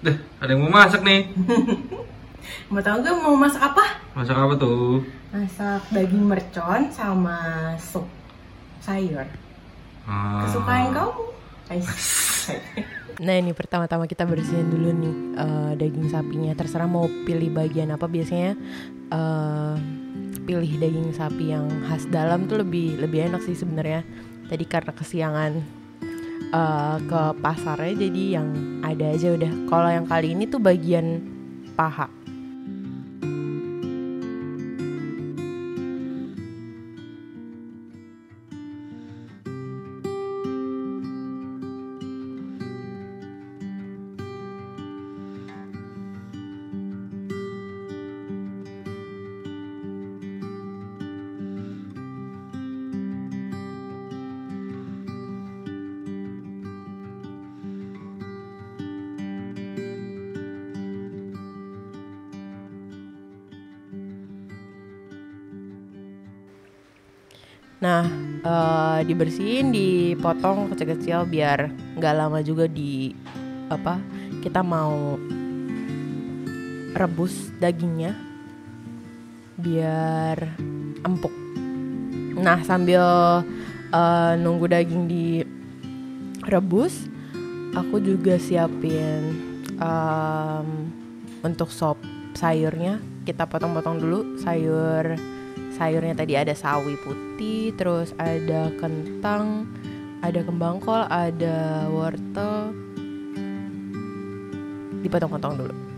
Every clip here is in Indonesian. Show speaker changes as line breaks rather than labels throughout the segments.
Deh, ada yang mau masak nih.
Mau tau gak mau masak apa?
Masak apa tuh?
Masak daging mercon sama sup sayur.
Ah.
Kesukaan kamu?
Nah ini pertama-tama kita bersihin dulu nih eh, daging sapinya. Terserah mau pilih bagian apa biasanya eh, pilih daging sapi yang khas dalam tuh lebih lebih enak sih sebenarnya. Tadi karena kesiangan eh, ke pasarnya jadi yang ada aja udah. Kalau yang kali ini tuh bagian paha. Nah, eh, dibersihin, dipotong kecil-kecil biar nggak lama juga di apa kita mau rebus dagingnya biar empuk. Nah, sambil eh, nunggu daging direbus, aku juga siapin em, untuk sop sayurnya. Kita potong-potong dulu sayur sayurnya tadi ada sawi putih, terus ada kentang, ada kembang kol, ada wortel. Dipotong-potong dulu.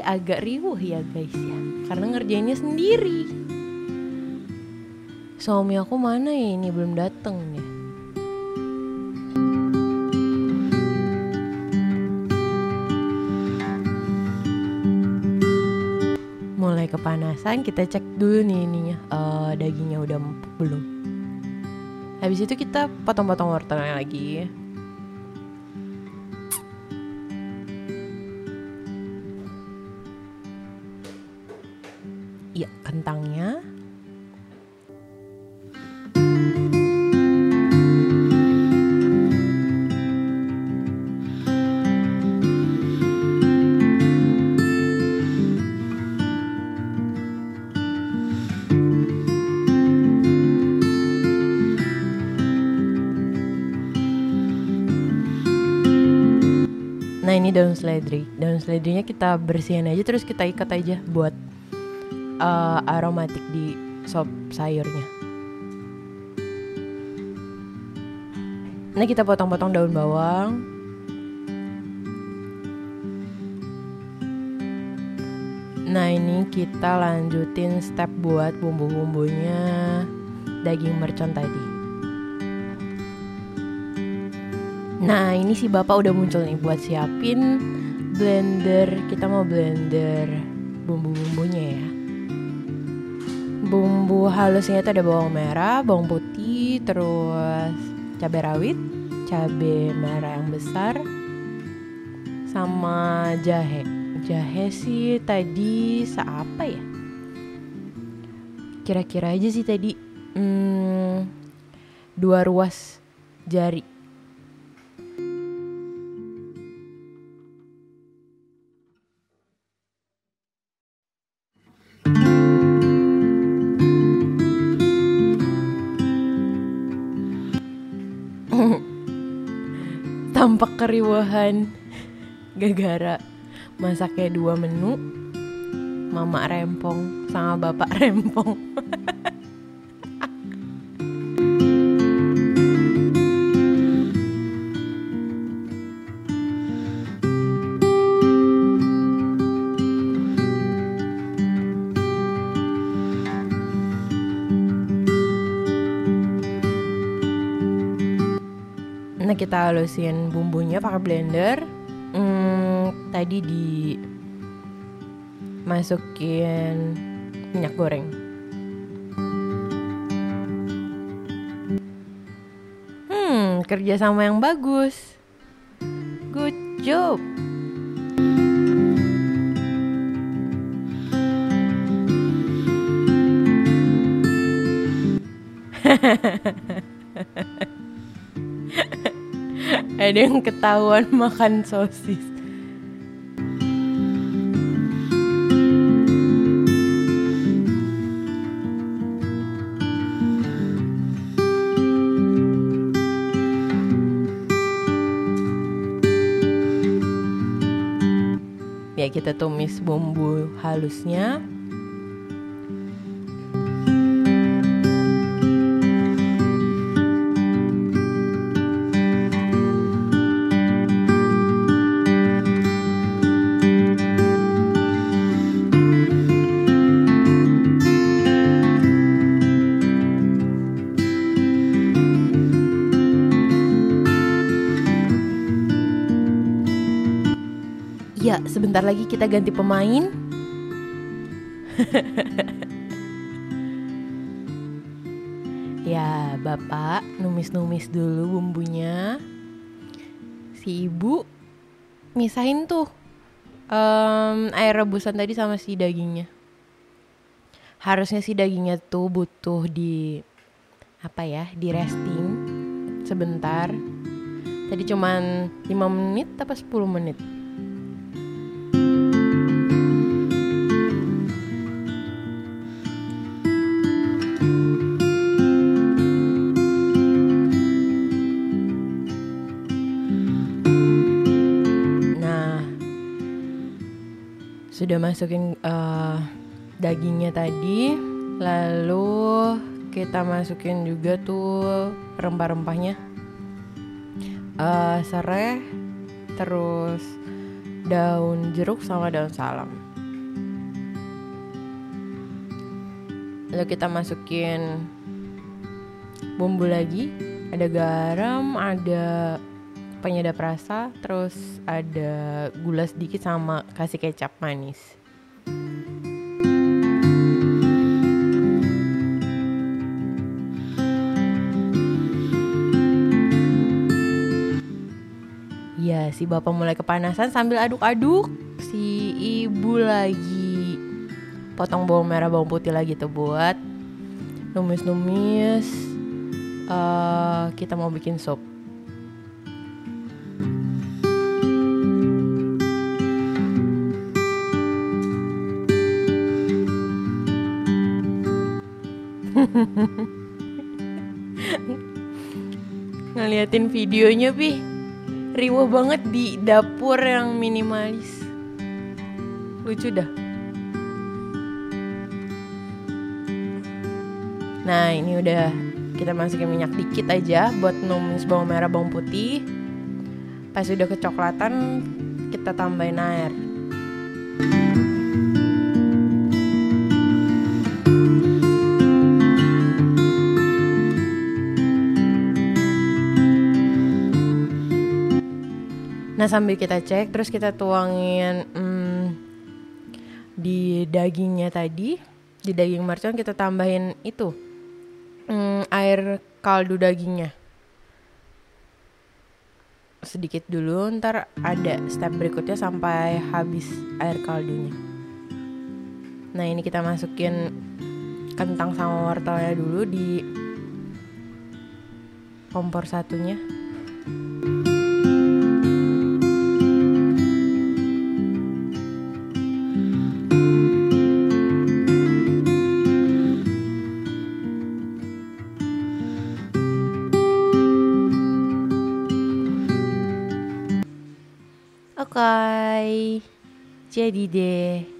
Agak riuh ya guys ya, karena ngerjainnya sendiri. Suami aku mana ya ini belum dateng ya? Mulai kepanasan, kita cek dulu nih ininya, eh, dagingnya udah empuk belum. Habis itu kita potong-potong wortelnya lagi. Kentangnya. Nah ini daun seledri. Daun seledrinya kita bersihin aja terus kita ikat aja buat eh, aromatik di sop sayurnya. Nah kita potong-potong daun bawang. Nah ini kita lanjutin step buat bumbu-bumbunya daging mercon tadi. Nah ini si bapak udah muncul nih buat siapin blender. Kita mau blender bumbu-bumbunya ya. Bumbu halusnya itu ada bawang merah, bawang putih, terus cabai rawit, cabai merah yang besar, sama jahe. Jahe sih tadi seapa ya? Kira-kira aja sih tadi hmm, dua ruas jari. Keriuhan gara-gara masaknya dua menu mama rempong sama bapak rempong Nah kita halusin bumbunya pakai blender. Hmm, tadi di masukin minyak goreng. Hmm, kerjasama yang bagus. Good job. Ada yang ketahuan makan sosis. Ya kita tumis bumbu halusnya. Sebentar lagi kita ganti pemain. ya, Bapak numis-numis dulu bumbunya. Si Ibu misahin tuh em, air rebusan tadi sama si dagingnya. Harusnya si dagingnya tuh butuh di apa ya, di resting sebentar. Tadi cuman 5 menit apa 10 menit. Sudah masukin eh, dagingnya tadi, lalu kita masukin juga tuh rempah-rempahnya, Eh, serai, terus daun jeruk sama daun salam. Lalu kita masukin bumbu lagi, ada garam, ada penyedap rasa, terus ada gula sedikit sama kasih kecap manis. Ya, si bapak mulai kepanasan sambil aduk-aduk. Si ibu lagi potong bawang merah bawang putih lagi tuh buat numis-numis. eh kita mau bikin sup. Ngeliatin videonya, Pi. Riwah banget di dapur yang minimalis. Lucu dah. Nah, ini udah kita masukin minyak dikit aja buat numis bawang merah, bawang putih. Pas udah kecoklatan, kita tambahin air. Nah sambil kita cek terus kita tuangin hmm, di dagingnya tadi di daging mercon kita tambahin itu hmm, air kaldu dagingnya sedikit dulu ntar ada step berikutnya sampai habis air kaldunya. Nah ini kita masukin kentang sama wortelnya dulu di kompor satunya. Jadi deh.